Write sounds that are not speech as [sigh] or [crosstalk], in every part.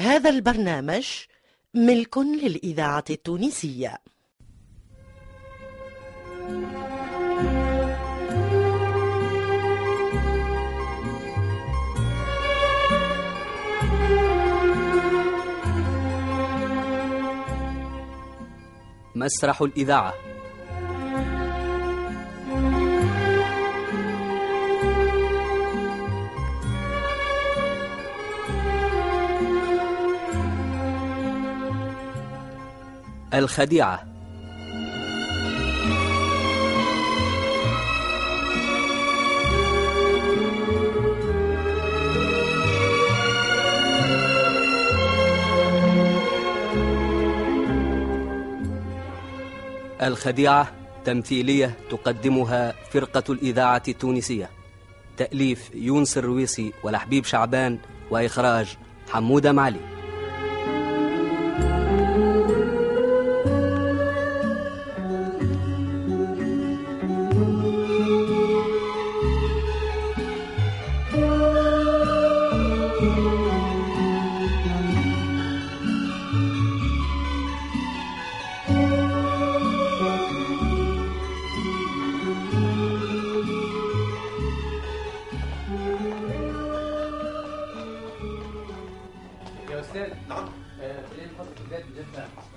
هذا البرنامج ملك للإذاعة التونسية. مسرح الإذاعة. الخديعة. الخديعة تمثيلية تقدمها فرقة الإذاعة التونسية. تأليف يونس الرويسي ولحبيب شعبان وإخراج حمودة معلي.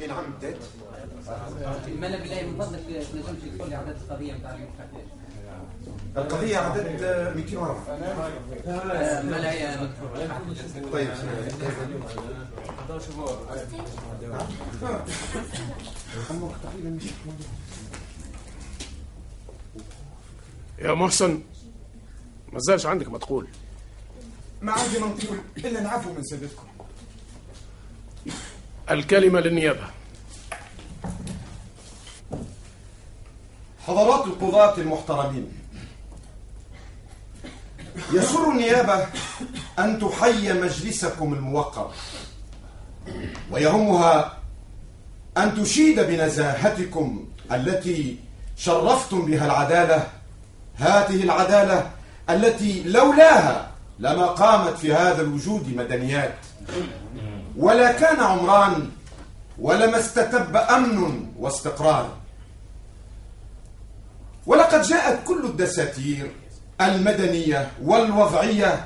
اي نعم بدات مالا بالله تنجمش تقول لي عدد القضية نتاع اليوم القضية عدد 204 آه، مالا هي مكتوبه طيب يا محسن ما زالش عندك ما تقول ما عندي ما نقول إلا نعفو من سيدتكم الكلمة للنيابة. حضرات القضاة المحترمين يسر النيابة أن تحيي مجلسكم الموقر ويهمها أن تشيد بنزاهتكم التي شرفتم بها العدالة هذه العدالة التي لولاها لما قامت في هذا الوجود مدنيات. ولا كان عمران ولما استتب أمن واستقرار. ولقد جاءت كل الدساتير المدنية والوضعية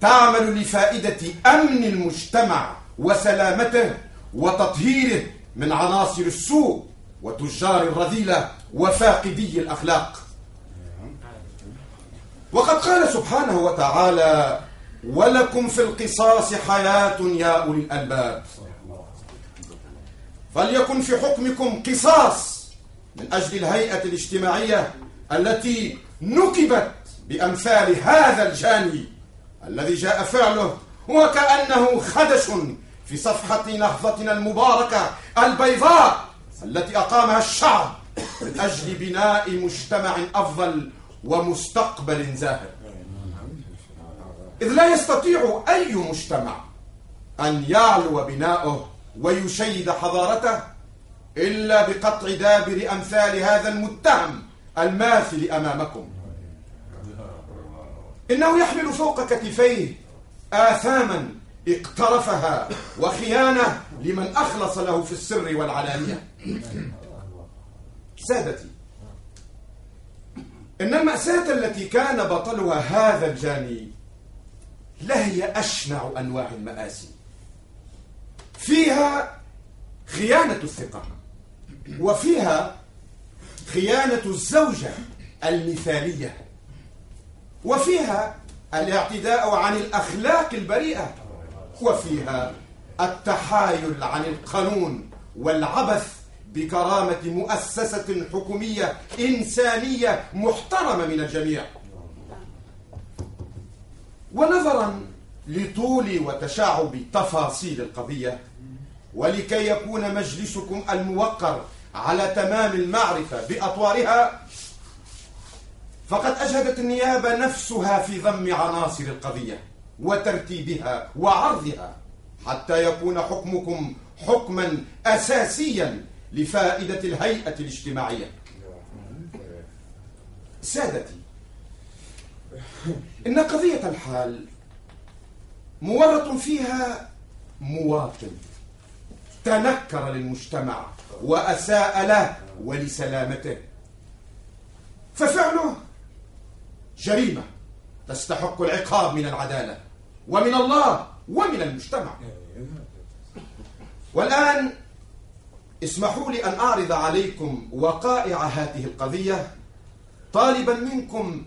تعمل لفائدة أمن المجتمع وسلامته وتطهيره من عناصر السوء وتجار الرذيلة وفاقدي الأخلاق. وقد قال سبحانه وتعالى ولكم في القصاص حياة يا أولي الألباب. فليكن في حكمكم قصاص من أجل الهيئة الاجتماعية التي نكبت بأمثال هذا الجاني الذي جاء فعله وكأنه خدش في صفحة نهضتنا المباركة البيضاء التي أقامها الشعب من أجل بناء مجتمع أفضل ومستقبل زاهر. إذ لا يستطيع أي مجتمع أن يعلو بناؤه ويشيد حضارته إلا بقطع دابر أمثال هذا المتهم الماثل أمامكم. إنه يحمل فوق كتفيه آثاما اقترفها وخيانة لمن أخلص له في السر والعلانية. سادتي إن المأساة التي كان بطلها هذا الجاني لهي أشنع أنواع المآسي. فيها خيانة الثقة وفيها خيانة الزوجة المثالية وفيها الاعتداء عن الأخلاق البريئة وفيها التحايل عن القانون والعبث بكرامة مؤسسة حكومية إنسانية محترمة من الجميع. ونظرا لطول وتشعب تفاصيل القضية ولكي يكون مجلسكم الموقر على تمام المعرفة بأطوارها فقد أجهدت النيابة نفسها في ضم عناصر القضية وترتيبها وعرضها حتى يكون حكمكم حكما أساسيا لفائدة الهيئة الاجتماعية. سادتي [laughs] إن قضية الحال مورط فيها مواطن تنكر للمجتمع وأساء له ولسلامته. ففعله جريمة تستحق العقاب من العدالة ومن الله ومن المجتمع. والآن اسمحوا لي أن أعرض عليكم وقائع هذه القضية طالبا منكم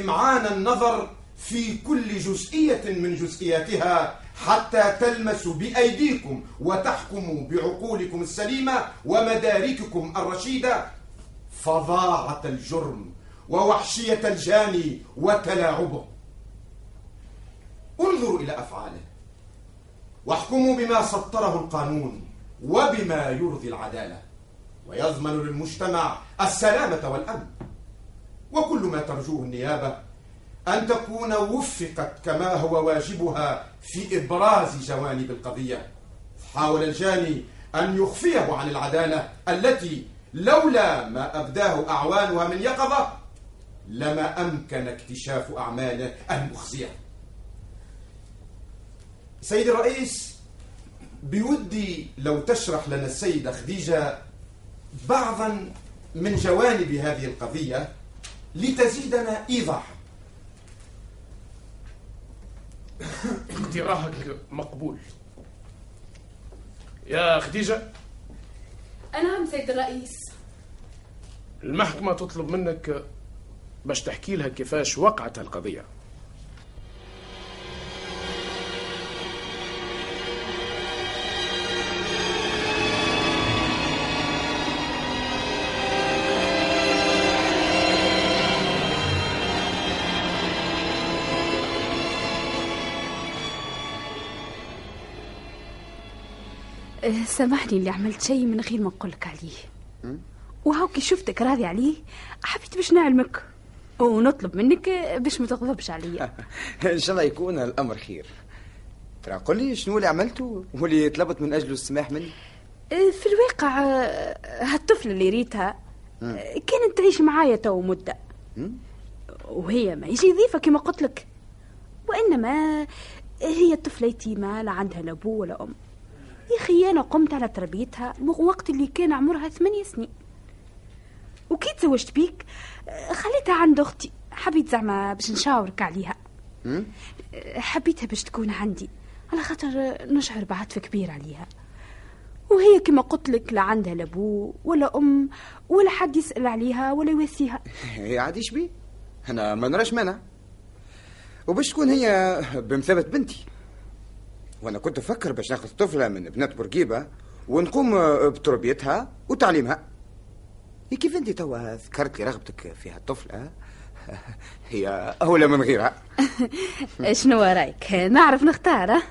إمعان النظر في كل جزئية من جزئياتها حتى تلمسوا بأيديكم وتحكموا بعقولكم السليمة ومدارككم الرشيدة. فظاعة الجرم ووحشية الجاني وتلاعبه. انظروا إلى أفعاله. واحكموا بما سطره القانون وبما يرضي العدالة. ويضمن للمجتمع السلامة والأمن. وكل ما ترجوه النيابة. أن تكون وفقت كما هو واجبها في إبراز جوانب القضية. حاول الجاني أن يخفيه عن العدالة التي لولا ما أبداه أعوانها من يقظة لما أمكن اكتشاف أعماله المخزية. سيد الرئيس بودي لو تشرح لنا السيدة خديجة بعضا من جوانب هذه القضية لتزيدنا إيضاحا. اقتراحك مقبول. يا خديجة نعم سيد الرئيس. المحكمة تطلب منك باش تحكي لها كيفاش وقعت القضية. سامحني اللي عملت شيء من غير ما نقولك عليه. وهاوكي شفتك راضي عليه. حبيت باش نعلمك. ونطلب منك باش ما تغضبش عليا. [laughs] إن شاء الله يكون الأمر خير. ترى قل لي شنو اللي عملته واللي طلبت من أجله السماح مني؟ أه، في الواقع أه، هالطفلة اللي ريتها أه، كانت تعيش معايا تو مدة. وهي ماهيش ضيفة كما قلت لك. وإنما هي طفلة يتيمة لا عندها لا أبو ولا أم. يا أخي أنا قمت على تربيتها وقت اللي كان عمرها ثمانية سنين. وكي تزوجت بيك خليتها عند أختي. حبيت زعما باش نشاورك عليها. حبيتها باش تكون عندي. على خاطر نشعر بعطف كبير عليها. وهي كما قلت لك لا عندها لا أبو ولا أم ولا حد يسأل عليها ولا يواسيها. [laughs] هي عاديش بي أنا ما نراش مانع. وباش تكون هي بمثابة بنتي. وأنا كنت أفكر باش ناخذ طفلة من بنات بورقيبة ونقوم بتربيتها وتعليمها. هي كيف أنت توا ذكرت لي رغبتك في هالطفلة [laughs] هي أولى من غيرها. [laughs] شنو رأيك؟ نعرف نختار؟ [laughs]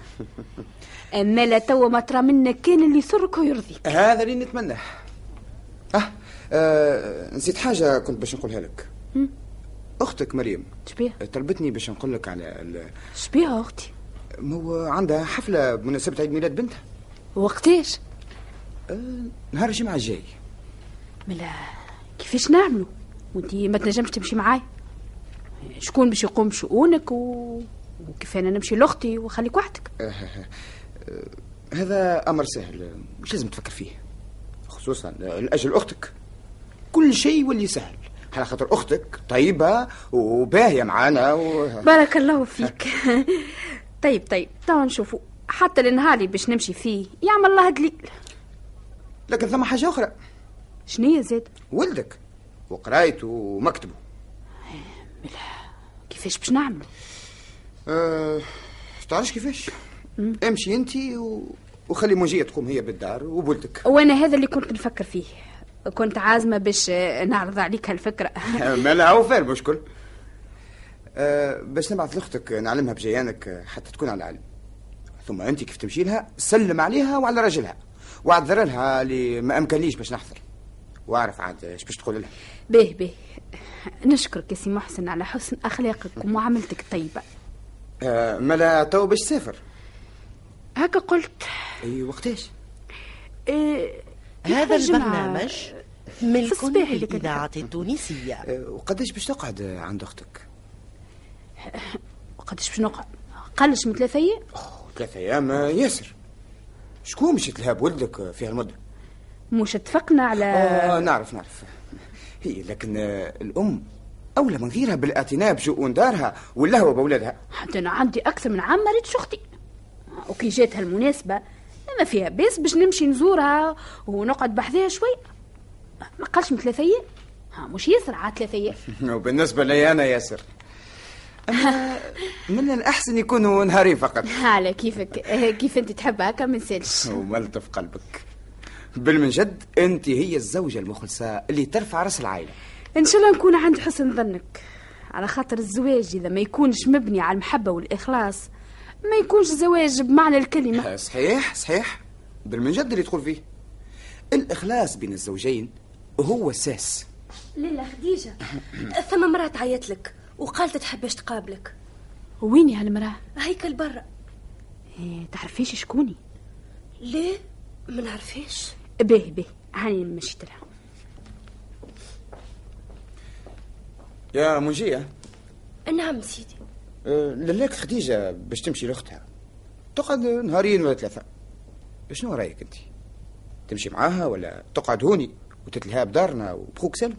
أما لا توا ما ترى منك كان اللي يسرك ويرضيك. هذا اللي نتمناه أه, آه نسيت حاجة كنت باش نقولها لك. أختك مريم. شبيه؟ طلبتني باش نقول لك على ال... شبيه أختي؟ مو عندها حفلة بمناسبة عيد ميلاد بنتها. وقتاش أه نهار الجمعة الجاي. ملا كيفاش نعملوا؟ وانتي ما تنجمش تمشي معاي؟ شكون باش يقوم بشؤونك و... وكيف أنا نمشي لأختي وخليك وحدك؟ أه أه. هذا أمر سهل مش لازم تفكر فيه. خصوصا لأجل أختك. كل شيء يولي سهل على خاطر أختك طيبة وباهية معانا و... بارك الله فيك. [laughs] طيب طيب. توا نشوفوا حتى النهار باش نمشي فيه يعمل الله دليل لكن ثم حاجة أخرى. شنية زاد ولدك وقرايته ومكتبه. كيفاش باش نعمل؟ أه... تعرفش كيفاش؟ امشي انت و... وخلي منجية تقوم هي بالدار وبولدك. وأنا هذا اللي كنت نفكر فيه. كنت عازمة باش نعرض عليك هالفكرة. [laughs] ما لا هو فاهم مشكل أه باش نبعث لأختك نعلمها بجيانك حتى تكون على علم ثم أنت كيف تمشي لها سلم عليها وعلى راجلها. واعذر لها اللي ما أمكنليش باش نحضر. واعرف عاد إيش باش تقول لها. به به. نشكرك يا سي محسن على حسن أخلاقك ومعاملتك الطيبة. أه ملا تو باش تسافر. هكا قلت. أي وقتاش إيه هذا البرنامج ملك للإذاعة التونسية. أه وقداش باش تقعد عند أختك؟ وقداش باش نقعد أقلش من ثلاثة أوه، ثلاثة أيام ياسر. شكون باش يتلهى ولدك في هالمده مش اتفقنا على آه نعرف نعرف. هي لكن آه، الأم أولى من غيرها بالاعتناء بشؤون دارها واللهوة بأولادها. حتى أنا عندي أكثر من عام ما ريتش أختي وكي جاتها المناسبة ما فيها بس باش نمشي نزورها ونقعد بحذاها شوي. ما قالش من ثلاثة أيام. ها مش ياسر عاد ثلاثة أيام. [laughs] وبالنسبة لي أنا ياسر. أما من الأحسن يكونوا نهارين فقط. [laughs] على كيفك؟ [laughs] كيف أنت تحب هكا ما نسالش وملطف قلبك. بالمنجد أنت هي الزوجة المخلصة اللي ترفع رأس العائلة. إن شاء الله نكون عند حسن ظنك. على خاطر الزواج إذا ما يكونش مبني على المحبة والإخلاص ما يكونش زواج بمعنى الكلمة. [laughs] صحيح صحيح. بالمنجد اللي تقول فيه. الإخلاص بين الزوجين هو الساس ليلى خديجة [clears throat] ثم مرأة تعيط لك. وقالت تحبش تقابلك. ويني هالمرأة؟ هيكل برا إيه تعرفيش شكوني؟ ليه؟ ما نعرفيش. باهي باهي هاني مشيت لها. يا منجية. نعم سيدي. أه، للاك خديجة باش تمشي لأختها. تقعد نهارين ولا ثلاثة. شنو رأيك أنت؟ تمشي معاها ولا تقعد هوني وتتلهى بدارنا وبخوك سلم؟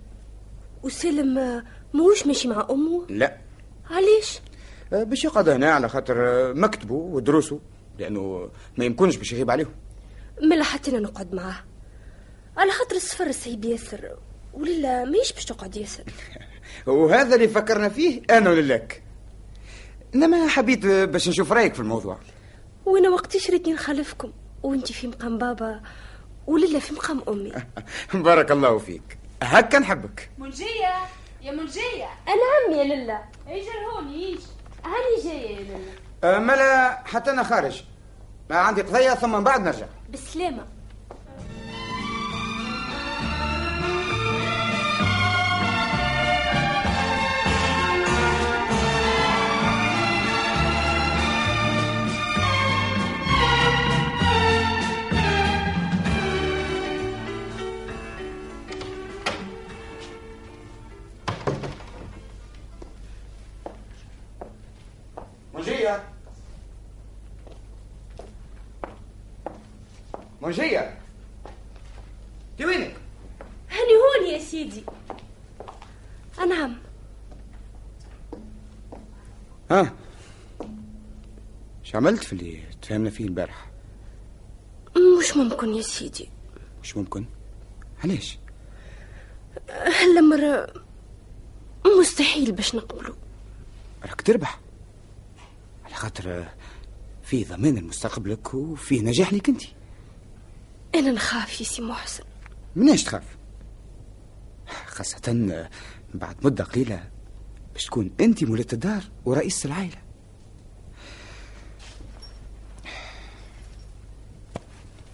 وسلم موش ماشي مع أمه؟ لا. علاش؟ أه، باش يقعد هنا على خاطر أه، مكتبه ودروسه لأنه ما يمكنش باش يغيب عليهم. ملا حتى أنا نقعد معاه؟ على خاطر السفر صعيب ياسر وليلى ماهيش باش تقعد ياسر. [laughs] وهذا اللي فكرنا فيه أنا وللاك إنما حبيت أه، باش نشوف رأيك في الموضوع. وأنا وقتاش ريتني نخلفكم وأنت في مقام بابا وليلى في مقام أمي. [laughs] بارك الله فيك. هكا نحبك. منجية. يا منجيه أنا عمي يا ليلى إيش هون إيش؟ هاني جاية يا ليلى أه، ملا حتى أنا خارج. ما عندي قضية ثم من بعد نرجع. بالسلامه منجية انت وينك؟ هاني هون يا سيدي. نعم ها؟ عملت في اللي تفهمنا فيه البارح؟ مش ممكن يا سيدي. مش ممكن؟ علاش؟ هلا مرة مستحيل باش نقبله راك تربح. على خاطر في ضمان لمستقبلك وفي نجاح ليك انت. أنا نخاف يا سي محسن. مناش تخاف؟ خاصة بعد مدة قليلة باش تكون أنت مولاة الدار ورئيس العائلة.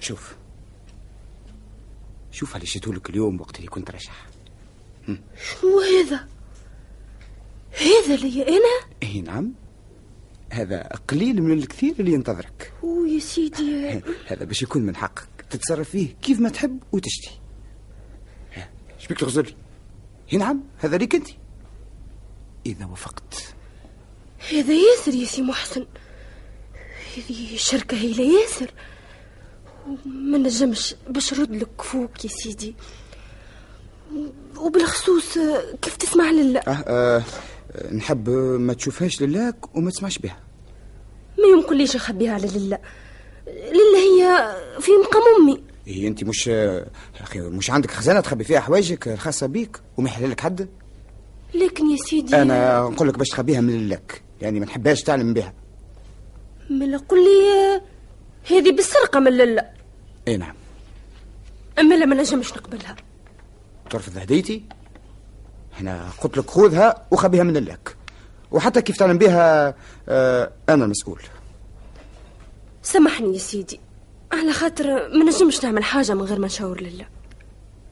شوف شوف اللي شتولك اليوم وقت اللي كنت رشح. شنو هذا؟ هذا لي أنا؟ إي نعم. هذا قليل من الكثير اللي ينتظرك. أو يا سيدي. هذا باش يكون من حقك. تتصرف فيه كيف ما تحب وتشتي. ها، إيش بيك تغزل؟ اي نعم هذا ليك أنت. إذا وافقت. هذا ياسر يا سي محسن. هذه شركة هيلة ياسر. ما نجمش باش نرد لك فوق يا سيدي. وبالخصوص كيف تسمع لله؟ آه آه، نحب ما تشوفهاش للاك وما تسمعش بها. ما يمكن ليش نخبيها على لله. لله هي في مقام أمي. هي أنت مش أخي مش عندك خزانة تخبي فيها حوايجك الخاصة بيك وما يحلل لك حد؟ لكن يا سيدي أنا نقول لك باش تخبيها من للاك يعني ما نحبهاش تعلم بها. من قل لي هذه بالسرقة من لله إي نعم. أما لا ما نجمش نقبلها. ترفض هديتي؟ أنا قلت لك خذها وخبيها من للاك وحتى كيف تعلم بها آه أنا المسؤول سامحني يا سيدي. على خاطر ما نجمش نعمل حاجة من غير ما نشاور لله.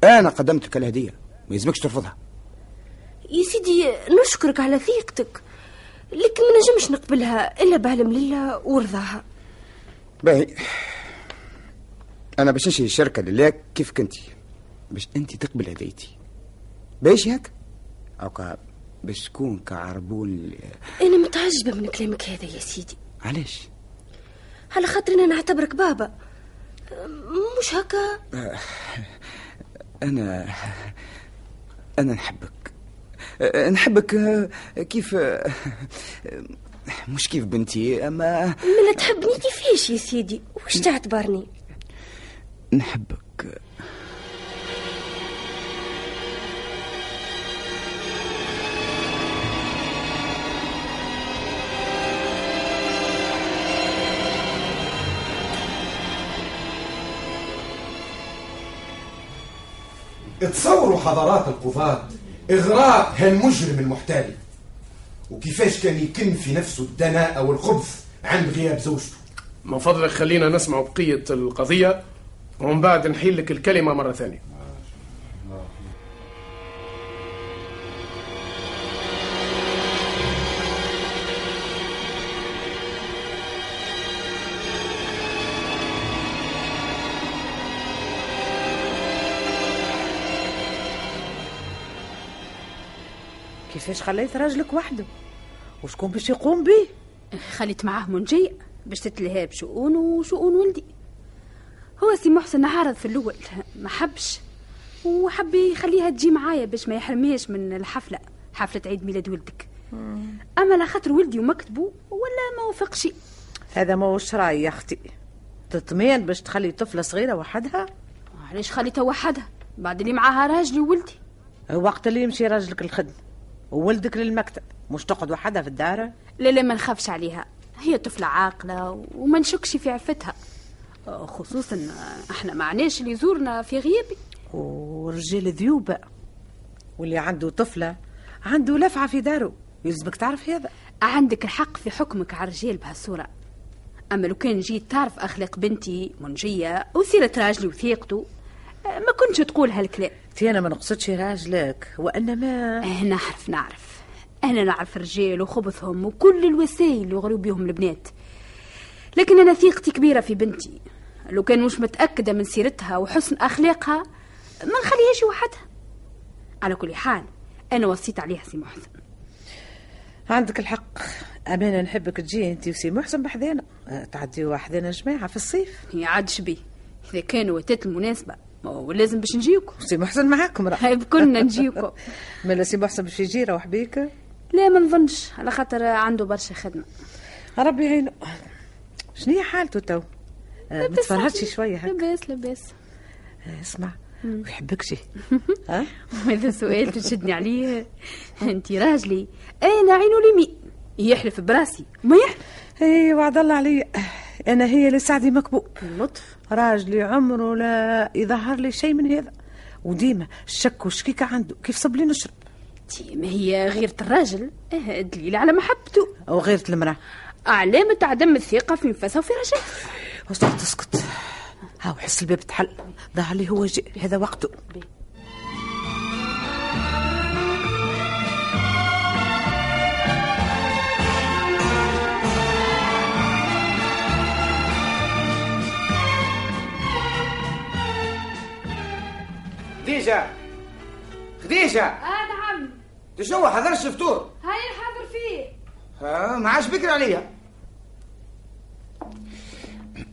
أنا قدمت لك الهدية ما يلزمكش ترفضها. يا سيدي نشكرك على ثقتك لكن ما نجمش نقبلها إلا بعلم لله ورضاها. باهي. أنا باش نشري الشركة للاك كيف كنتي باش أنت تقبل هديتي باش هيك أو باش تكون كعربون أنا متعجبة من كلامك هذا يا سيدي. علاش؟ على خاطر أنا نعتبرك بابا. مش هكا؟ أنا أنا نحبك. نحبك كيف مش كيف بنتي أما ملا تحبني كيفاش يا سيدي؟ وش تعتبرني؟ نحبك. تصوروا حضرات القضاة إغراء هالمجرم المحتال. وكيفاش كان يكن في نفسه الدناءة والخبث عند غياب زوجته. من فضلك خلينا نسمع بقية القضية ومن بعد نحيل لك الكلمة مرة ثانية. كيفاش خليت راجلك وحده؟ وشكون باش يقوم به خليت معاه منجية باش تتلهى بشؤون وشؤون ولدي. هو سي محسن عارض في الأول ما حبش وحب يخليها تجي معايا باش ما يحرميش من الحفلة حفلة عيد ميلاد ولدك. أما لا خاطر ولدي ومكتبه ولا ما وافقش. هذا ما هوش راي يا أختي. تطمين باش تخلي طفلة صغيرة وحدها؟ علاش خليتها وحدها؟ بعد اللي معاها راجلي وولدي. وقت اللي يمشي راجلك الخدمة. وولدك للمكتب. مش تقعد وحدها في الدار؟ لا لا ما نخافش عليها. هي طفلة عاقلة وما نشكش في عفتها. خصوصا إحنا معناش اللي يزورنا في غيابي. ورجال ذيوبة واللي عنده طفلة عنده لفعة في داره. يلزمك تعرف هذا؟ عندك الحق في حكمك على الرجال بهالصورة. أما لو كان جيت تعرف أخلاق بنتي منجية وسيرة راجلي وثيقته ما كنتش تقول هالكلام. أنا ما نقصدش راجلك وانما آه نعرف نعرف. أنا نعرف الرجال وخبثهم وكل الوسائل اللي يغروا بيهم البنات. لكن أنا ثقتي كبيرة في بنتي. لو كان مش متأكدة من سيرتها وحسن أخلاقها ما نخليهاش وحدها. على كل حال أنا وصيت عليها سي محسن. عندك الحق. أمانة نحبك تجي أنت وسي محسن بحذانا. تعديوا وحدنا جماعة في الصيف. يعدش بيه. إذا كانوا وتات المناسبة. ولازم باش نجيكم سي محسن معاكم راه. هاي كلنا نجيكم [laughs] مالا سي محسن باش يجي روح بيك لا ما نظنش. على خاطر عنده برشا خدمة. ربي يعينه شنو هي حالته تو؟ أه، ما تفرهدش شوية هكا. لاباس لاباس. أه، اسمع. ويحبكش. [laughs] ها؟ هذا سؤال تشدني عليه. [laughs] أنت راجلي. أنا عينه اليمين يحلف براسي. ما يحلف. اي وعد الله علي أنا هي اللي سعدي مكبوب. لطف. راجلي عمره لا يظهر لي شيء من هذا. وديما الشك والشكيكة عنده. كيف صب لي نشرب؟ تي ما هي غيرة الراجل. آه دليل على محبته أو غيرة المرأة. علامة عدم الثقة في نفسها وفي رجلها. وصلت تسكت هاو حس الباب تحل. ظهر لي هو جاء. هذا وقته. خديجة. خديجة. آه نعم. تشو حضرش الفطور هاي الحاضر فيه. آه ما عادش بكري عليا.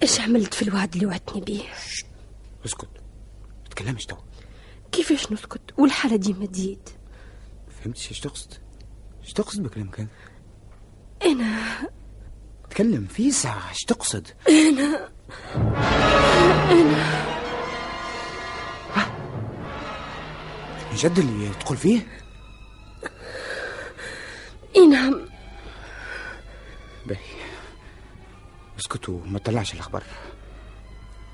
إيش عملت في الوعد اللي وعدتني بيه؟ اسكت. ما تكلمش تو. كيفاش نسكت؟ والحالة ديما تزيد. فهمتش إيش تقصد؟ إيش تقصد بكلامك هذا أنا. تكلم في ساعة إيش تقصد؟ أنا. من جد اللي تقول فيه؟ إي نعم. باهي. اسكت وما تطلعش الأخبار.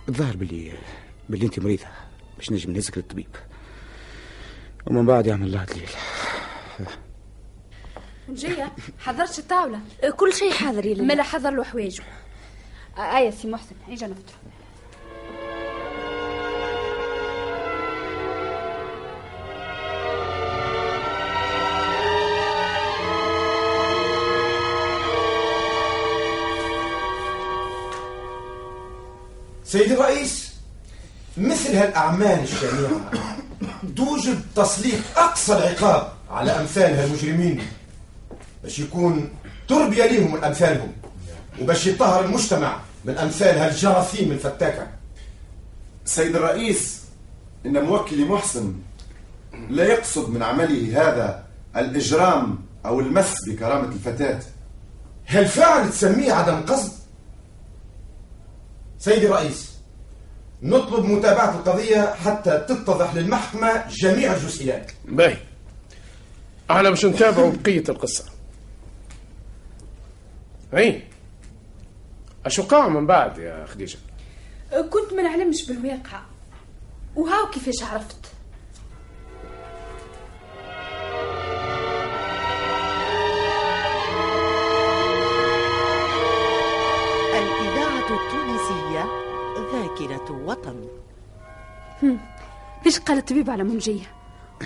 الظاهر باللي باللي أنت مريضة باش نجم نهزك للطبيب. ومن بعد يعمل الله دليل. جاية حضرتش الطاولة؟ كل شيء حاضر يا ملا حضر له حوايجه. آه يا سي محسن إجا نفطر سيدي الرئيس مثل هالأعمال الشنيعة توجب تسليط أقصى العقاب على أمثال هالمجرمين. باش يكون تربية ليهم من أمثالهم وباش يطهر المجتمع من أمثال هالجراثيم الفتاكة. سيد الرئيس إن موكلي محسن لا يقصد من عمله هذا الإجرام أو المس بكرامة الفتاة. هل فعل تسميه عدم قصد؟ سيدي الرئيس نطلب متابعة القضية حتى تتضح للمحكمة جميع الجزئيات. باهي. إحنا باش نتابعوا بقية القصة. أي. أشو قاع من بعد يا خديجة؟ كنت ما نعلمش بالواقع. وهاو كيفاش عرفت؟ وطن ليش قال الطبيب على منجية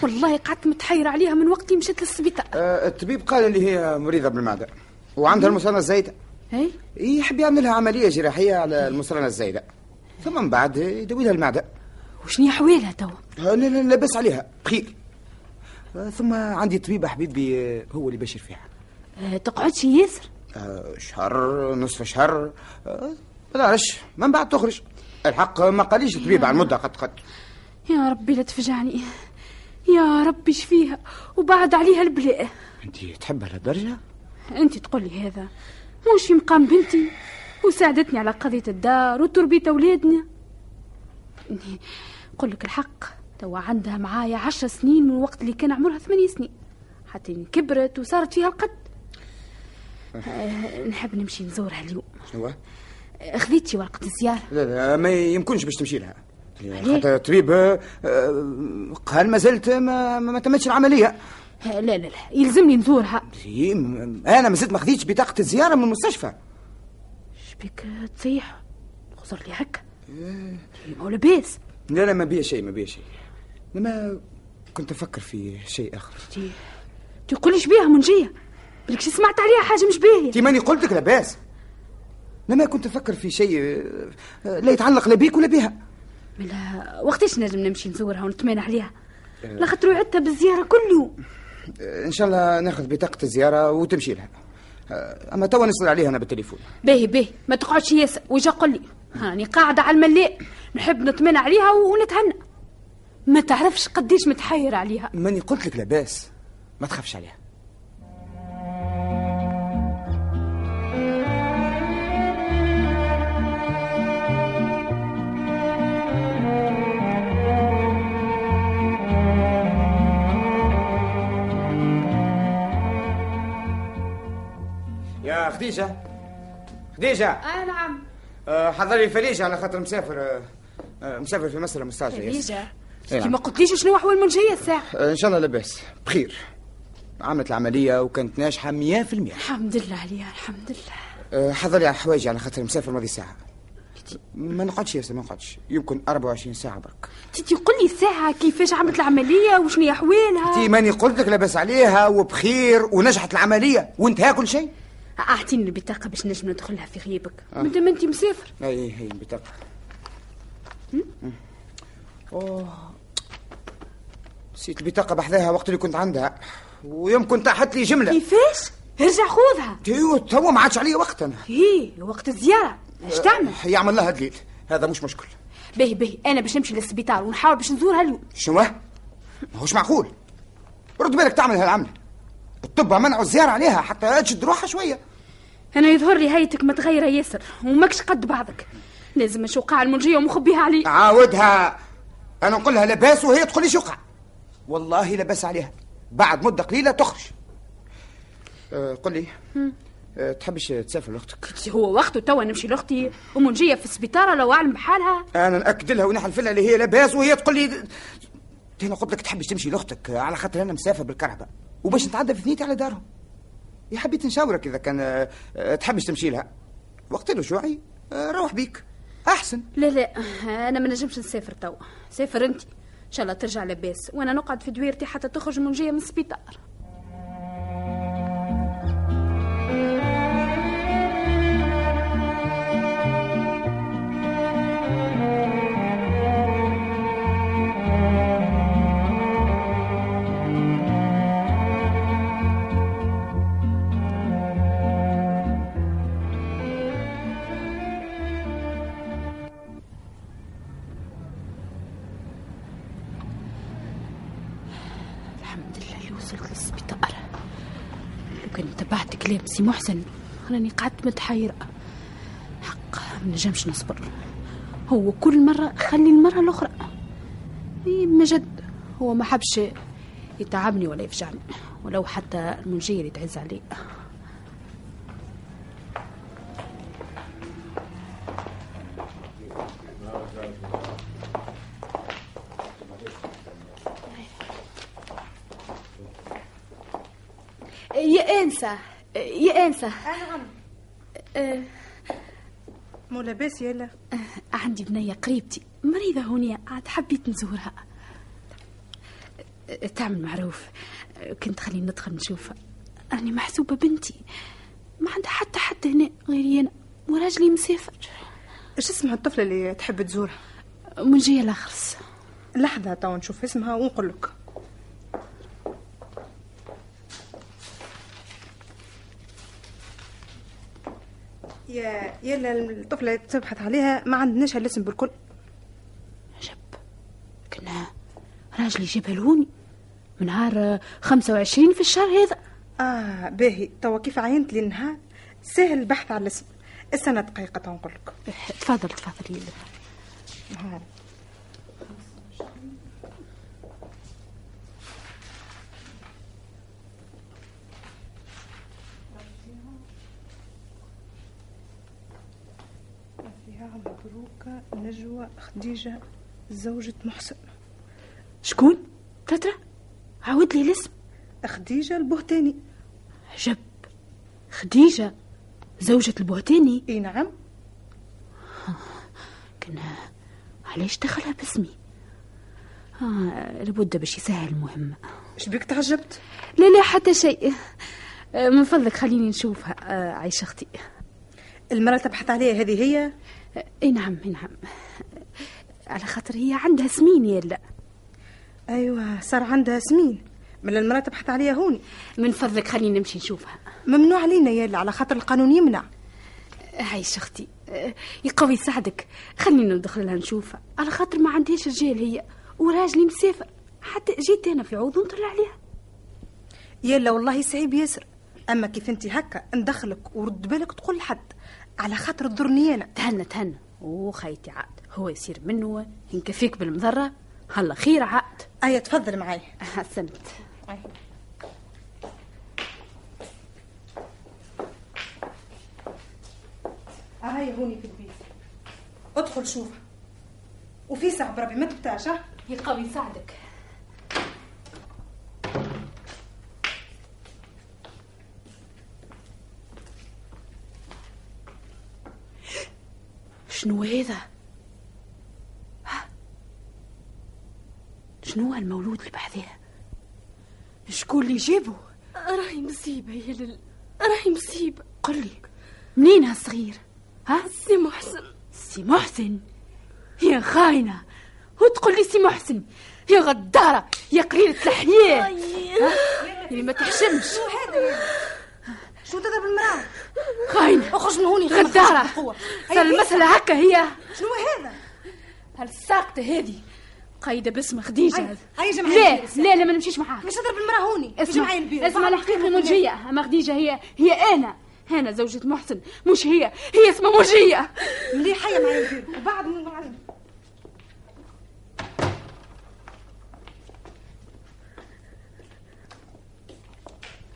والله قعدت متحيرة عليها من وقت مشيت للسبيطار. آه، الطبيب قال اللي هي مريضة بالمعدة وعندها المصانة الزايدة. اي يحب يعمل لها عملية جراحية على المصانة الزايدة ثم من بعد يدوي لها المعدة. وشني حوالها توا آه، لا لا لا بس عليها بخير آه، ثم عندي طبيب حبيبي آه، هو اللي بشر فيها. أه تقعدش ياسر؟ آه، شهر نصف شهر آه، ما نعرفش من بعد تخرج. الحق ما قاليش الطبيب على المدة قد قد. يا ربي لا تفجعني. يا ربي شفيها وبعد عليها البلاء. أنت تحبها للدرجة أنت تقولي هذا. مش في مقام بنتي؟ وساعدتني على قضية الدار وتربية أولادنا. إني قل لك الحق توا عندها معايا عشر سنين من وقت اللي كان عمرها ثمانية سنين. حتى كبرت وصارت فيها القد. أه. نحب نمشي نزورها اليوم. أيوه. أه، خذيتي ورقة الزيارة لا لا ما يمكنش باش تمشي لها؟ حتى الطبيب آه، آه، قال ما زلت ما, تمتش العملية؟ لا لا لا يلزمني نزورها. أنا ما زلت ما خديتش بطاقة الزيارة من المستشفى. شبيك تصيح خزر لي هكا. ما هو لاباس لا لا ما بيا شيء ما بيا شيء. لما كنت أفكر في شيء آخر. تي تقوليش بيها منجية. بلك سمعت عليها حاجة مش باهية. انت ماني قلت لك لاباس لما كنت أفكر في شيء لا يتعلق لا بيك ولا بها. ملا وقتاش نجم نمشي نزورها ونتمانى عليها؟ لاخاطر وعدتها بالزيارة كل يوم إن شاء الله ناخذ بطاقة الزيارة وتمشي لها. آه، أما توا نصل عليها أنا بالتليفون. باهي باهي. ما تقعدش ياسر ويجا قل لي؟ هاني قاعدة على الملاء نحب نطمن عليها ونتهنى. ما تعرفش قديش متحير عليها. ماني قلت لك لاباس. ما تخافش عليها. خديجة. خديجة. آه نعم. آه، حضري فريجة على خاطر مسافر آه، آه، مسافر في مصر مستعجل. خديجة إيه كي نعم. ما قلتليش شنو احوال منجية الساعة؟ آه، إن شاء الله لاباس. بخير. عملت العملية وكانت ناجحة 100% الحمد لله عليها الحمد لله. آه، حضري على حوايجي على خاطر مسافر ماضي ساعة. ما نقعدش ياسر ما نقعدش. يمكن 24 ساعة برك. تيجي قل لي الساعة كيفاش عملت العملية؟ وشنو هي احوالها تي ماني قلت لك لاباس عليها وبخير ونجحت العملية وانتهى كل شيء. أعطيني البطاقة باش نجم ندخلها في غيابك آه. مادام انت مسافر. أي هي البطاقة. أوه. نسيت البطاقة بحذاها وقت اللي كنت عندها. ويمكن طاحت لي جملة. كيفاش؟ ارجع خذها أيوه توا ما عادش عليا وقت أنا. هي وقت الزيارة. اش تعمل؟ يعمل لها دليل. هذا مش مشكل. باهي باهي. أنا باش نمشي للسبيطار ونحاول باش نزورها اليوم. شنو؟ ما هوش معقول. رد بالك تعمل هالعملة. الطب منعوا الزيارة عليها حتى تشد روحها شوية. أنا يظهر لي هيئتك متغيرة ياسر وماكش قد بعضك. لازم نشوف قاع المنجية ومخبيها عليه عاودها. أنا نقول لها لباس وهي تقول لي شقع. والله لباس عليها. بعد مدة قليلة تخرج. أه قل لي. أه تحبش تسافر لأختك؟ هو وقته توا نمشي لأختي ومنجية في السبيطار لو اعلم بحالها. أنا ناكد لها ونحلف لها اللي هي لباس وهي تقول لي. أنا قلت لك تحبش تمشي لأختك على خاطر أنا مسافر بالكرهبه وباش نتعدى في ثنيتي على دارهم. يا حبيت نشاورك إذا كان أه، أه، تحبش تمشي لها. وقت له شوعي أه، روح بيك. أحسن. لا لا أنا ما نجمش نسافر توا. سافر أنت. إن شاء الله ترجع لاباس. وأنا نقعد في دويرتي حتى تخرج منجية من السبيطار. سي محسن راني قعدت متحيرة. حق ما نجمش نصبر. هو كل مرة خلي المرة الأخرى. إيه ما جد. هو ما حبش يتعبني ولا يفجعني ولو حتى المنجير يتعز عليه. نعم أه مو لاباس يلا. عندي بنية قريبتي. مريضة هونية عاد حبيت نزورها. أه، تعمل معروف. كنت خليني ندخل نشوفها أنا محسوبة بنتي. ما عندها حتى حد هنا غيري أنا وراجلي مسافر. إيش اسمها الطفلة اللي تحب تزورها؟ منجية الأخرس. لحظة تو نشوف اسمها ونقول لك. يا يلا الطفلة اللي تبحث عليها ما عندناش الاسم بالكل. كنا راجلي جابها لهوني من نهار خمسة وعشرين في الشهر هذا. آه باهي. توا كيف عينت لي النهار؟ سهل البحث على الاسم. استنى دقيقة تو نقول لك. تفضل تفضل. يلا نهار. مبروكة نجوى خديجة زوجة محسن. شكون؟ تترى عاود لي الاسم. خديجة البهتاني. عجب. خديجة؟ زوجة البهتاني؟ إي نعم. كنا علاش دخلها باسمي؟ آه لابد باش يسهل المهمة إيش بيك تعجبت؟ لا لا حتى شيء. آه، من فضلك خليني نشوفها. آه، عايشة أختي. المرأة تبحث عليها هذه هي؟ إي نعم إي نعم. على خاطر هي عندها سمين يلا أيوه صار عندها سمين. من المرأة تبحث عليها هوني من فضلك خليني نمشي نشوفها. ممنوع علينا يلا على خاطر القانون يمنع. عايشة أختي آه، يقوي يساعدك خلينا ندخل لها نشوفها. على خاطر ما عندهاش رجال هي وراجلي مسافر. حتى جيت أنا في عوض ونطلع عليها. يلا والله صعيب ياسر. أما كيف انت هكا ندخلك ورد بالك تقول لحد على خاطر تضرني أنا. تهنى تهنى. وخيتي عاد هو يصير منه ينكفيك بالمضرة. هلا خير عاد. ايا تفضل معي حسنت هاي هوني في البيت. ادخل شوفها. وفي ساعة بربي ما تبتاش ها؟ يقوي يساعدك. شنو هذا؟ ها؟ شنو هالمولود اللي بحذاه؟ شكون اللي جابه؟ راهي مصيبة يا لل راهي مصيبة قل لي منين هالصغير؟ ها؟ سي محسن سي محسن يا خاينة وتقول لي سي محسن يا غدارة يا قليلة الحياة ها؟ يعني ما تحشمش شو هذا شو تضرب المرأة خاينة اخرج من هوني غدارة المسألة هكا هي. شنو هذا؟ هالساقطة هذه قايدة باسم خديجة. هاي- جمعي لا. لا لا ما نمشيش معاك. مش تضرب المرأة هوني اسمع جمعي البيت اسمع الحقيقة منجية أما خديجة هي هي أنا أنا زوجة محسن. مش هي. هي اسمها منجية مليح حية معي البيت وبعد من بعد.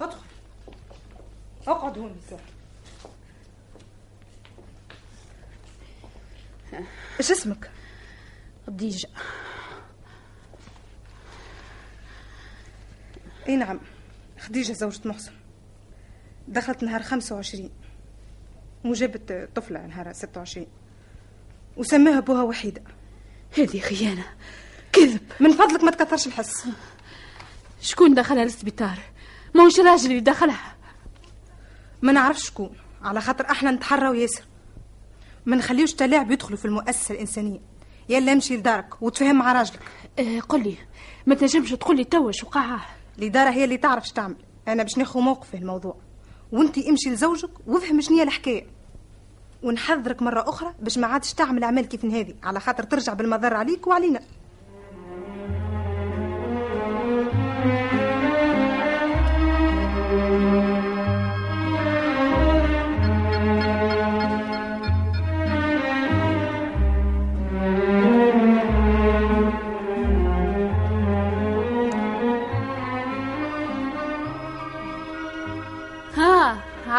أدخل. أقعد هون. بس إيش اسمك؟ خديجة أي نعم خديجة زوجة محسن. دخلت نهار خمسة وعشرين. وجابت طفلة نهار ستة وعشرين. وسماها بوها وحيدة. هذه خيانة كذب. من فضلك ما تكثرش الحس. شكون دخلها للسبيطار؟ ما هوش الراجل اللي دخلها. ما نعرفش شكون على خاطر إحنا نتحرى وياسر. ما نخليوش تلاعب يدخلوا في المؤسسة الإنسانية. يلا امشي لدارك وتفهم مع راجلك. آه قل لي ما تنجمش تقول لي توا شو وقع الإدارة هي اللي تعرف تعمل. أنا باش ناخذ موقف في الموضوع. وأنتي امشي لزوجك وافهم شنو هي الحكاية. ونحذرك مرة أخرى باش ما عادش تعمل أعمال كيف هذه. على خاطر ترجع بالمضر عليك وعلينا.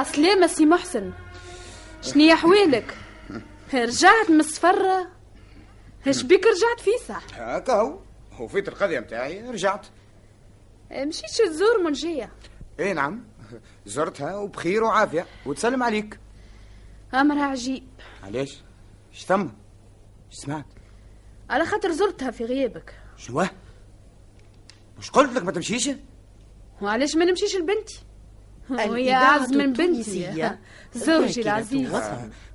بالسلامة سي محسن. شنيا حوالك رجعت من السفرة إيش بيك رجعت فيسع هكا هو. وفيت القضية متاعي رجعت. مشيتش تزور منجية اي نعم. زرتها وبخير وعافية. وتسلم عليك. أمرها عجيب. علاش؟ إيش ثم؟ إيش سمعت؟ على خاطر زرتها في غيابك. شنو؟ مش قلت لك ما تمشيش؟ وعلاش ما نمشيش لبنتي؟ وهي أعز من بنتي. [laughs] زوجي العزيز.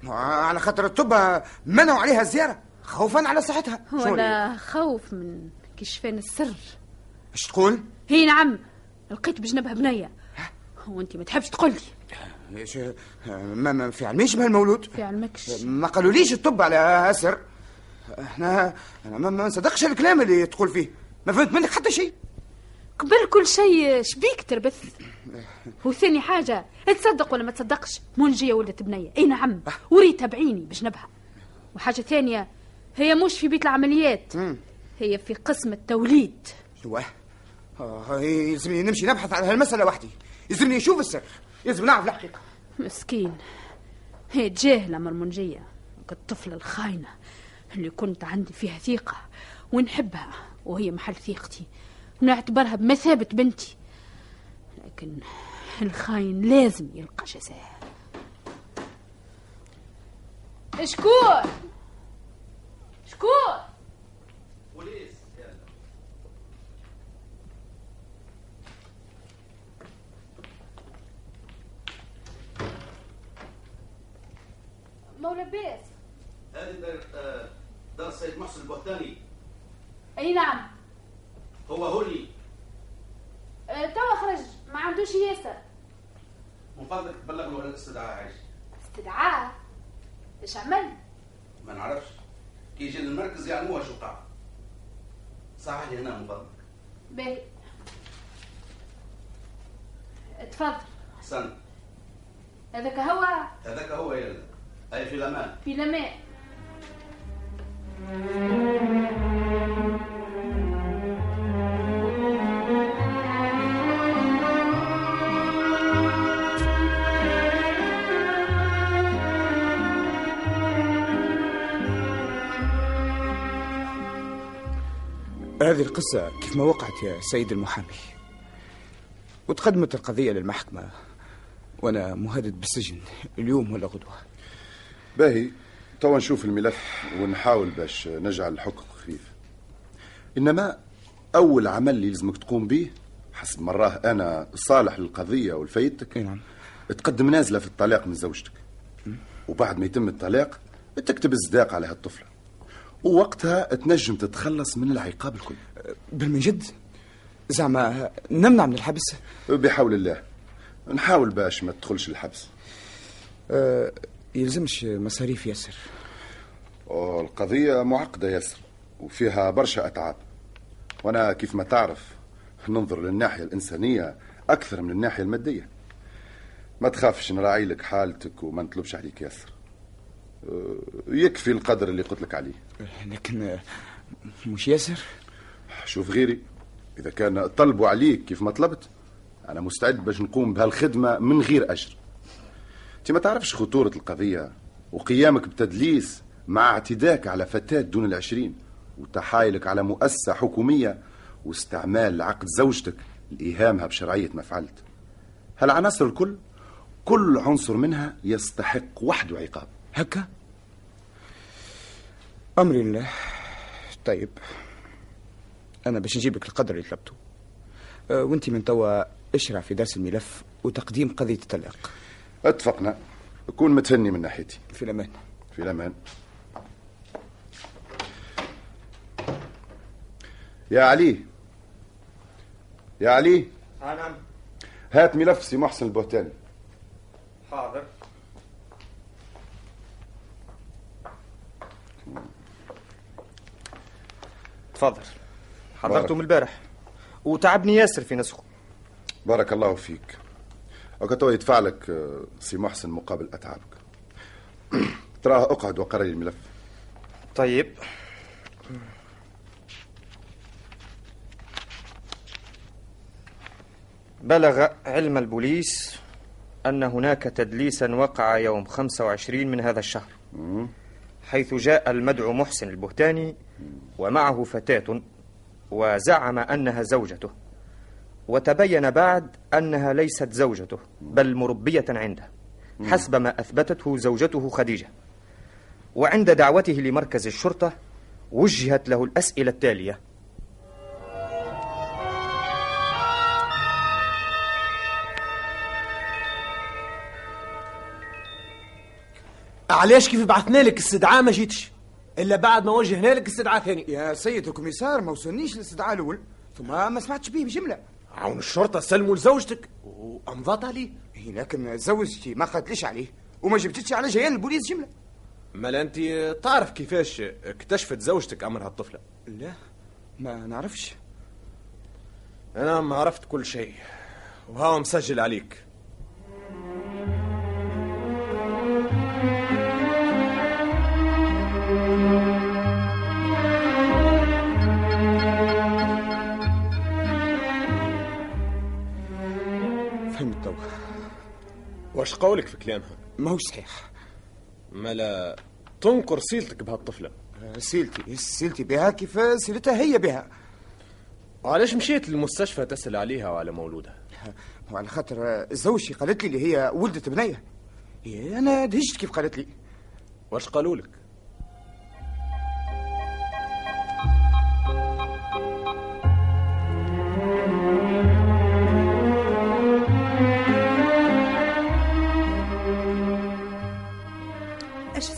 على خاطر الطب منعوا عليها الزيارة. خوفا على صحتها. ولا خوف من كشفان السر. إيش تقول؟ هي نعم لقيت بجنبها بنية. وانت ما تحبش تقول لي. ما, ما في علميش بهالمولود في علمكش. ما قالوليش الطب على أسر. إحنا أنا ما, ما نصدقش الكلام اللي تقول فيه. ما فهمت منك حتى شيء. قبل كل شيء شبيك تربث؟ وثاني حاجة تصدق ولا ما تصدقش؟ منجية ولدت بنية. أي نعم وريتها بعيني بجنبها وحاجة ثانية هي مش في بيت العمليات هي في قسم التوليد. شو آه يلزمني نمشي نبحث عن هالمسألة وحدي يلزمني نشوف السر. يلزم نعرف الحقيقة. مسكين. هي جاهلة مرمنجية الطفلة الخاينة اللي كنت عندي فيها ثقة ونحبها وهي محل ثقتي ونعتبرها بمثابة بنتي. لكن الخاين لازم يلقى جزاء. شكون؟ شكون؟ مولا بيس هذه دار آه، دار السيد محسن البهتاني. أي نعم. هو هولي. أه، توا خرج. ما عندوش ياسر. من فضلك بلغ له الاستدعاء عايش. استدعاء؟ إيش عمل؟ ما نعرفش. كي يجي للمركز يعلموها شو قاع. صحح لي هنا من فضلك. باهي. تفضل احسن هذاك هو؟ هذاك هو يلا. هاي في الأمان. في لماء هذه القصة كيف ما وقعت يا سيد المحامي. وتقدمت القضية للمحكمة وأنا مهدد بالسجن اليوم ولا غدوة. باهي توا نشوف الملف ونحاول باش نجعل الحكم خفيف إنما أول عمل اللي لازمك تقوم به حسب مراه أنا صالح للقضية ولفايدتك نعم. تقدم نازلة في الطلاق من زوجتك. وبعد ما يتم الطلاق تكتب الصداق على هالطفلة. ووقتها تنجم تتخلص من العقاب الكل. بالمجد زعما نمنع من الحبس؟ بحول الله. نحاول باش ما تدخلش الحبس. أه يلزمش مصاريف ياسر. القضية معقدة ياسر وفيها برشا أتعاب. وأنا كيف ما تعرف ننظر للناحية الإنسانية أكثر من الناحية المادية. ما تخافش نراعي لك حالتك وما نطلبش عليك ياسر. أه، يكفي القدر اللي قلت لك عليه. لكن آه، مش ياسر؟ شوف غيري إذا كان طلبوا عليك كيف ما طلبت أنا مستعد باش نقوم بهالخدمة من غير أجر. أنت ما تعرفش خطورة القضية وقيامك بتدليس مع اعتداك على فتاة دون العشرين وتحايلك على مؤسسة حكومية واستعمال عقد زوجتك لإيهامها بشرعية ما فعلت. هالعناصر الكل كل عنصر منها يستحق وحده عقاب. هكا؟ أمري لله طيب أنا باش نجيبك القدر اللي طلبته. أه وأنت من توا اشرع في درس الملف وتقديم قضية الطلاق. اتفقنا. كون متهني من ناحيتي. في الأمان. في الأمان. يا علي. يا علي. نعم هات ملف سي محسن البهتاني. حاضر. تفضل حضرته. من البارح. وتعبني ياسر في نسخه. بارك الله فيك. وكتو يدفع لك آه، سي محسن مقابل أتعابك. [clears throat] تراه أقعد وقرأ لي الملف. طيب. بلغ علم البوليس أن هناك تدليسا وقع يوم 25 من هذا الشهر. حيث جاء المدعو محسن البهتاني ومعه فتاة وزعم أنها زوجته وتبين بعد أنها ليست زوجته بل مربية عنده حسب ما أثبتته زوجته خديجة. وعند دعوته لمركز الشرطة وجهت له الأسئلة التالية. علاش كيف بعثنا لك استدعاء ما جيتش؟ إلا بعد ما وجهنا لك استدعاء ثاني. يا سيد الكوميسار ما وصلنيش الاستدعاء الأول ثم ما سمعتش به بجملة. عون الشرطة سلموا لزوجتك. وامضات عليه. إيه لكن زوجتي ما قالتليش عليه وما جبتش على جيان البوليس جملة. مالا أنت تعرف كيفاش اكتشفت زوجتك أمر هالطفله لا ما نعرفش. أنا ما عرفت كل شيء وهو مسجل عليك. واش قولك في كلامها؟ ماهوش صحيح. مالا تنكر صلتك بهالطفلة صلتي صلتي بها كيف صلتها هي بها. وعلاش مشيت للمستشفى تسأل عليها وعلى مولودها؟ وعلى خاطر زوجتي قالت لي اللي هي ولدت بنية. إيه، أنا دهشت كيف قالت لي. واش قالوا لك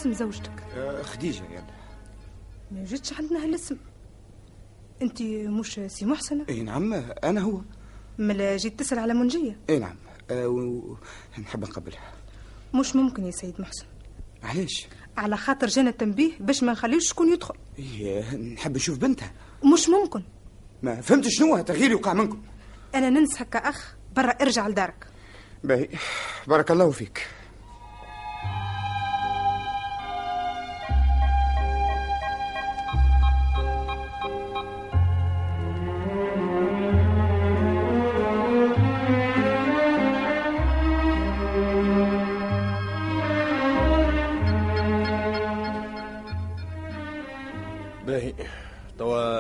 اسم زوجتك؟ آه، خديجة يعني ما جيتش عندنا هالاسم. انت مش سي محسن إي نعم أنا هو. مالا جيت تسأل على منجية. إي نعم. و- و- نحب نقابلها. مش ممكن يا سيد محسن. علاش؟ على خاطر جانا التنبيه باش ما نخليوش شكون يدخل. إيه، نحب نشوف بنتها. مش ممكن. ما فهمت شنو؟ تغيير يوقع منكم. أنا ننصحك كان برا ارجع لدارك. باهي. بارك الله فيك.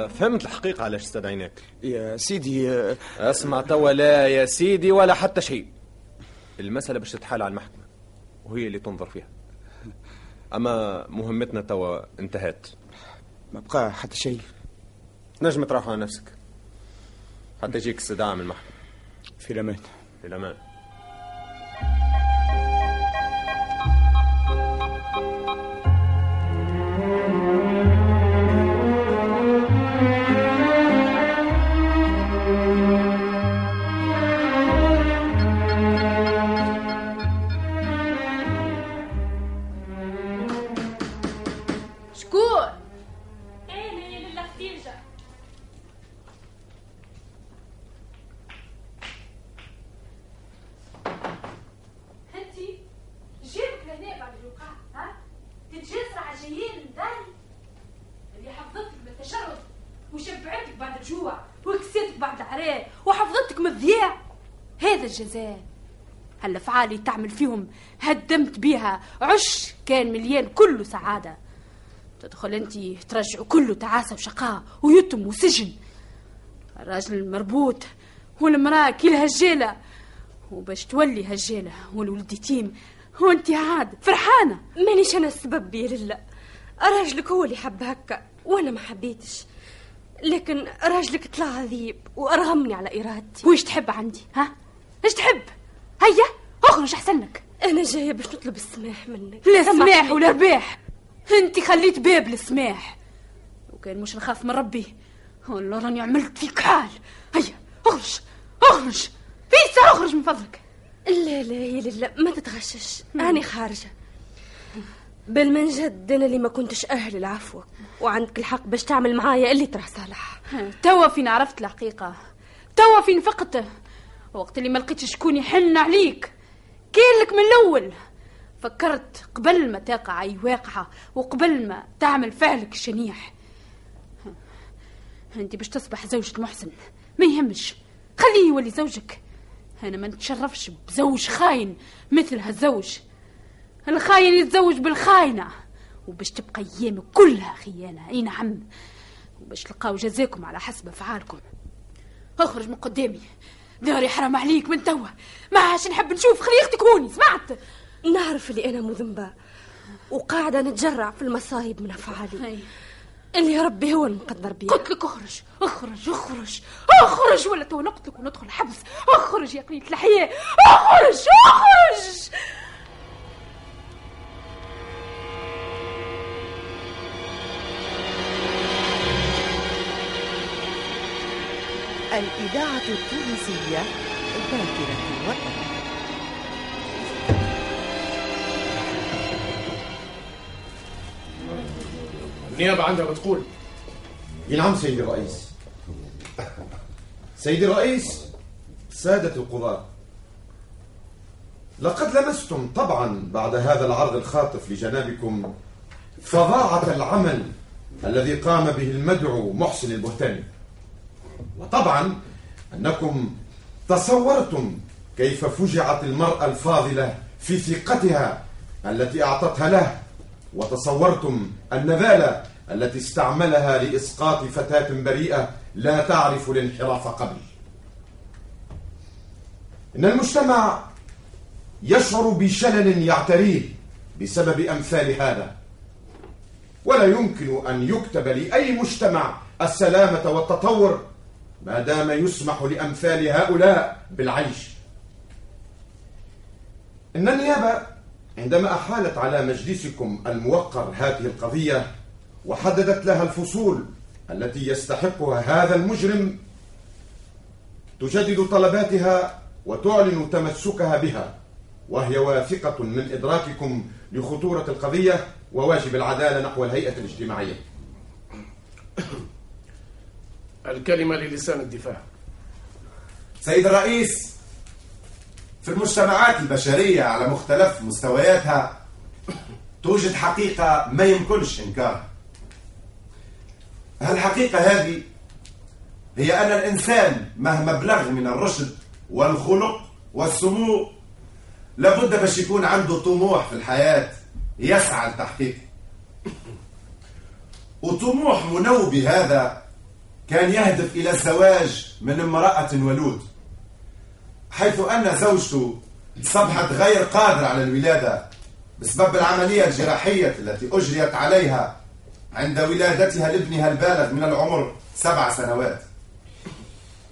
فهمت الحقيقة علاش استدعيناك يا سيدي أسمع توا لا يا سيدي ولا حتى شيء. المسألة باش تتحال على المحكمة وهي اللي تنظر فيها. أما مهمتنا توا انتهت. ما بقى حتى شيء. نجم تروح على نفسك. حتى يجيك استدعاء من المحكمة. في الأمان. في الأمان. اللي تعمل فيهم هدمت بيها. عش كان مليان كله سعادة. تدخل انت ترجع كله تعاسة وشقاء ويتم وسجن. الراجل المربوط والمرأة كيلها هجاله وباش تولي هجاله والولد يتيم وانت عاد فرحانة. مانيش أنا السبب يا لله. راجلك هو اللي حب هكا وأنا ما حبيتش. لكن راجلك طلع عذيب وارغمني على إرادتي. ويش تحب عندي؟ ها؟ إيش تحب؟ هيا! أخرج أحسن لك. أنا جاية باش نطلب السماح منك. لا. سماح ولا رباح. أنت خليت باب للسماح. وكان مش نخاف من ربي. والله راني عملت فيك حال. هيا أخرج أخرج. فيسا أخرج من فضلك. لا لا يا لله ما تتغشش. أنا خارجة. بل من جد أنا اللي ما كنتش أهل العفو. وعندك الحق باش تعمل معايا اللي ترى صالح. توا فين عرفت الحقيقة؟ توا فين فقته وقت اللي ما لقيتش شكون يحن عليك. كان لك من الأول. فكرت قبل ما تقع أي واقعة وقبل ما تعمل فعلك الشنيح. أنت باش تصبح زوجة محسن ما يهمش. خليه يولي زوجك. أنا ما نتشرفش بزوج خاين مثل هالزوج. الخاين يتزوج بالخاينة. وباش تبقى أيامك كلها خيانة أي نعم. وباش تلقاو جزاكم على حسب أفعالكم. أخرج من قدامي. داري حرام عليك من توا. ما عادش نحب نشوف خليقتك هوني سمعت؟ نعرف اللي أنا مذنبة. وقاعدة نتجرع في المصايب من أفعالي. أي. اللي ربي هو المقدر بيها. قلت لك اخرج اخرج اخرج اخرج ولا تو نقتلك وندخل حبس. اخرج يا قليلة الحياة. اخرج اخرج! الإذاعة التونسية ذاكرة الوطن النيابة عندها بتقول نعم سيدي الرئيس. سيدي الرئيس سادة القضاة. لقد لمستم طبعا بعد هذا العرض الخاطف لجنابكم فظاعة العمل الذي قام به المدعو محسن البهتاني. وطبعا أنكم تصورتم كيف فجعت المرأة الفاضلة في ثقتها التي أعطتها له وتصورتم النذالة التي استعملها لإسقاط فتاة بريئة لا تعرف الانحراف قبل. إن المجتمع يشعر بشلل يعتريه بسبب أمثال هذا. ولا يمكن أن يكتب لأي مجتمع السلامة والتطور ما دام يسمح لأمثال هؤلاء بالعيش. إن النيابة عندما أحالت على مجلسكم الموقر هذه القضية وحددت لها الفصول التي يستحقها هذا المجرم تجدد طلباتها وتعلن تمسكها بها وهي واثقة من إدراككم لخطورة القضية وواجب العدالة نحو الهيئة الاجتماعية. الكلمة للسان الدفاع. سيد الرئيس في المجتمعات البشرية على مختلف مستوياتها توجد حقيقة ما يمكنش إنكارها. الحقيقة هذه هي أن الإنسان مهما بلغ من الرشد والخلق والسمو لابد باش يكون عنده طموح في الحياة يسعى لتحقيقه. وطموح منوبي هذا كان يهدف إلى الزواج من امرأة ولود حيث أن زوجته أصبحت غير قادرة على الولادة بسبب العملية الجراحية التي أجريت عليها عند ولادتها لابنها البالغ من العمر سبع سنوات.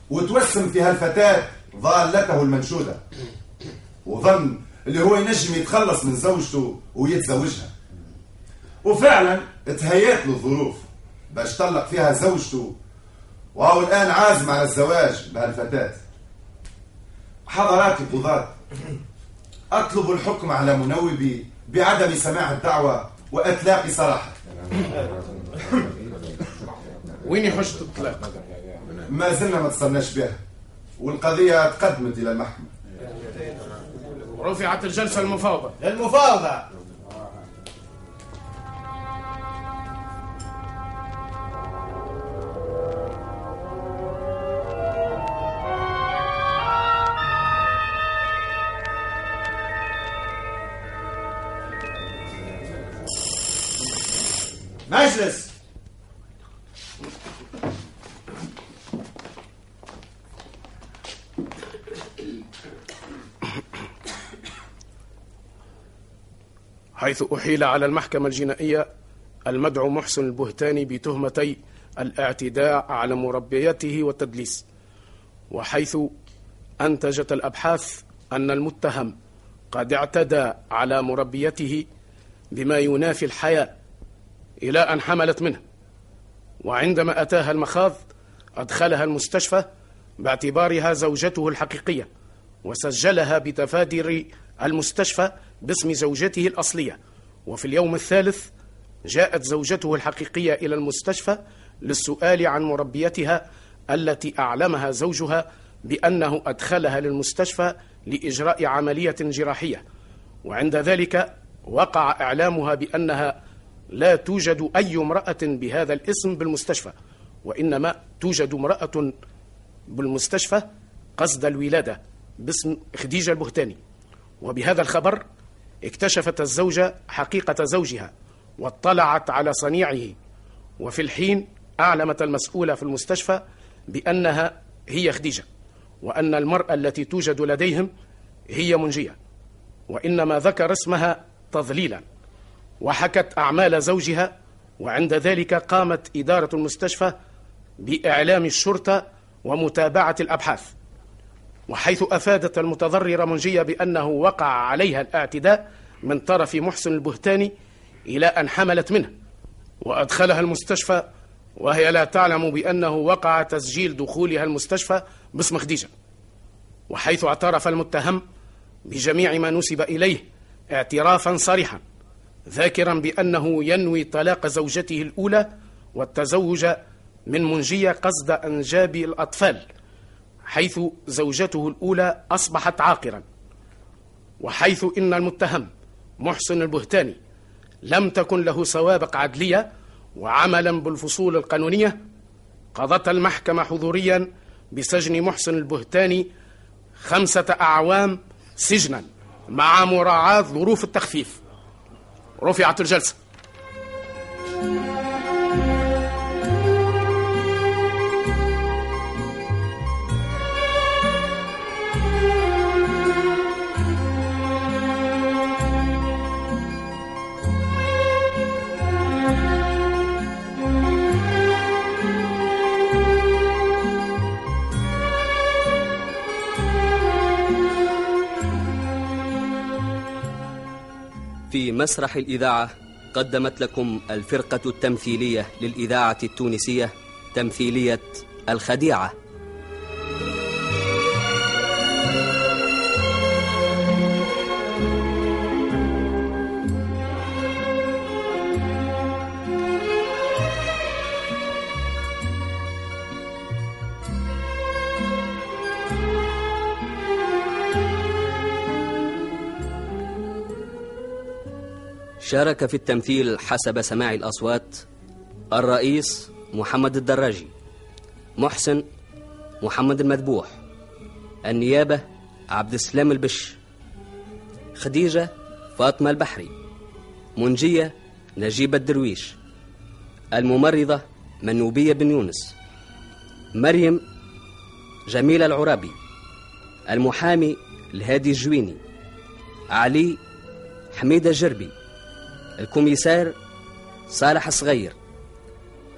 وتوسم فيها الفتاة ضالته المنشودة. وظن اللي هو ينجم يتخلص من زوجته ويتزوجها. وفعلا تهيأت له الظروف باش طلق فيها زوجته وهو الآن عازم على الزواج بهالفتاة حضرات القضاة أطلب الحكم على منوبي بعدم سماع الدعوة وإطلاق سراحه وين حجة الطلاق؟ ما زلنا ما اتصلناش بها والقضية تقدمت إلى المحكمة. رفعت الجلسة المفاوضة. المفاوضة. مجلس حيث أحيل على المحكمة الجنائية المدعو محسن البهتاني بتهمتي الاعتداء على مربيته والتدليس وحيث أنتجت الأبحاث أن المتهم قد اعتدى على مربيته بما ينافي الحياة إلى أن حملت منه. وعندما أتاها المخاض أدخلها المستشفى باعتبارها زوجته الحقيقية وسجلها بتفادر المستشفى باسم زوجته الأصلية. وفي اليوم الثالث جاءت زوجته الحقيقية إلى المستشفى للسؤال عن مربيتها التي أعلمها زوجها بأنه أدخلها للمستشفى لإجراء عملية جراحية. وعند ذلك وقع إعلامها بأنها لا توجد أي امرأة بهذا الاسم بالمستشفى وإنما توجد امرأة بالمستشفى قصد الولادة باسم خديجة البهتاني وبهذا الخبر اكتشفت الزوجة حقيقة زوجها واطلعت على صنيعه وفي الحين أعلمت المسؤولة في المستشفى بأنها هي خديجة وأن المرأة التي توجد لديهم هي منجية وإنما ذكر اسمها تضليلا. وحكت أعمال زوجها وعند ذلك قامت إدارة المستشفى بإعلام الشرطة ومتابعة الأبحاث. وحيث أفادت المتضررة منجية بأنه وقع عليها الاعتداء من طرف محسن البهتاني إلى أن حملت منه وأدخلها المستشفى وهي لا تعلم بأنه وقع تسجيل دخولها المستشفى باسم خديجة. وحيث اعترف المتهم بجميع ما نسب إليه اعترافا صريحا. ذاكرا بأنه ينوي طلاق زوجته الأولى والتزوج من منجية قصد أنجاب الأطفال حيث زوجته الأولى أصبحت عاقرا وحيث إن المتهم محسن البهتاني لم تكن له سوابق عدلية وعملا بالفصول القانونية قضت المحكمة حضوريا بسجن محسن البهتاني خمسة أعوام سجنا مع مراعاة ظروف التخفيف. رفعت الجلسة. في مسرح الإذاعة قدمت لكم الفرقة التمثيلية للإذاعة التونسية تمثيلية الخديعة. شارك في التمثيل حسب سماع الأصوات الرئيس محمد الدراجي محسن محمد المذبوح النيابة عبد السلام البش خديجة فاطمة البحري منجية نجيب الدرويش الممرضة منوبية بن يونس مريم جميلة العرابي المحامي الهادي الجويني علي حميدة الجربي. الكوميسار صالح الصغير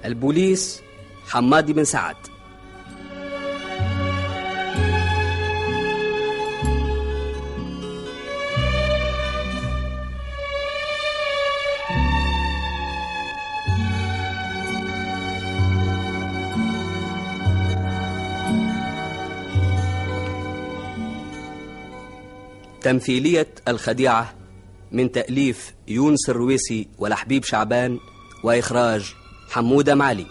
البوليس حمادي بن سعد. تمثيلية الخديعة من تأليف يونس الرويسي ولحبيب شعبان وإخراج حمودة معلي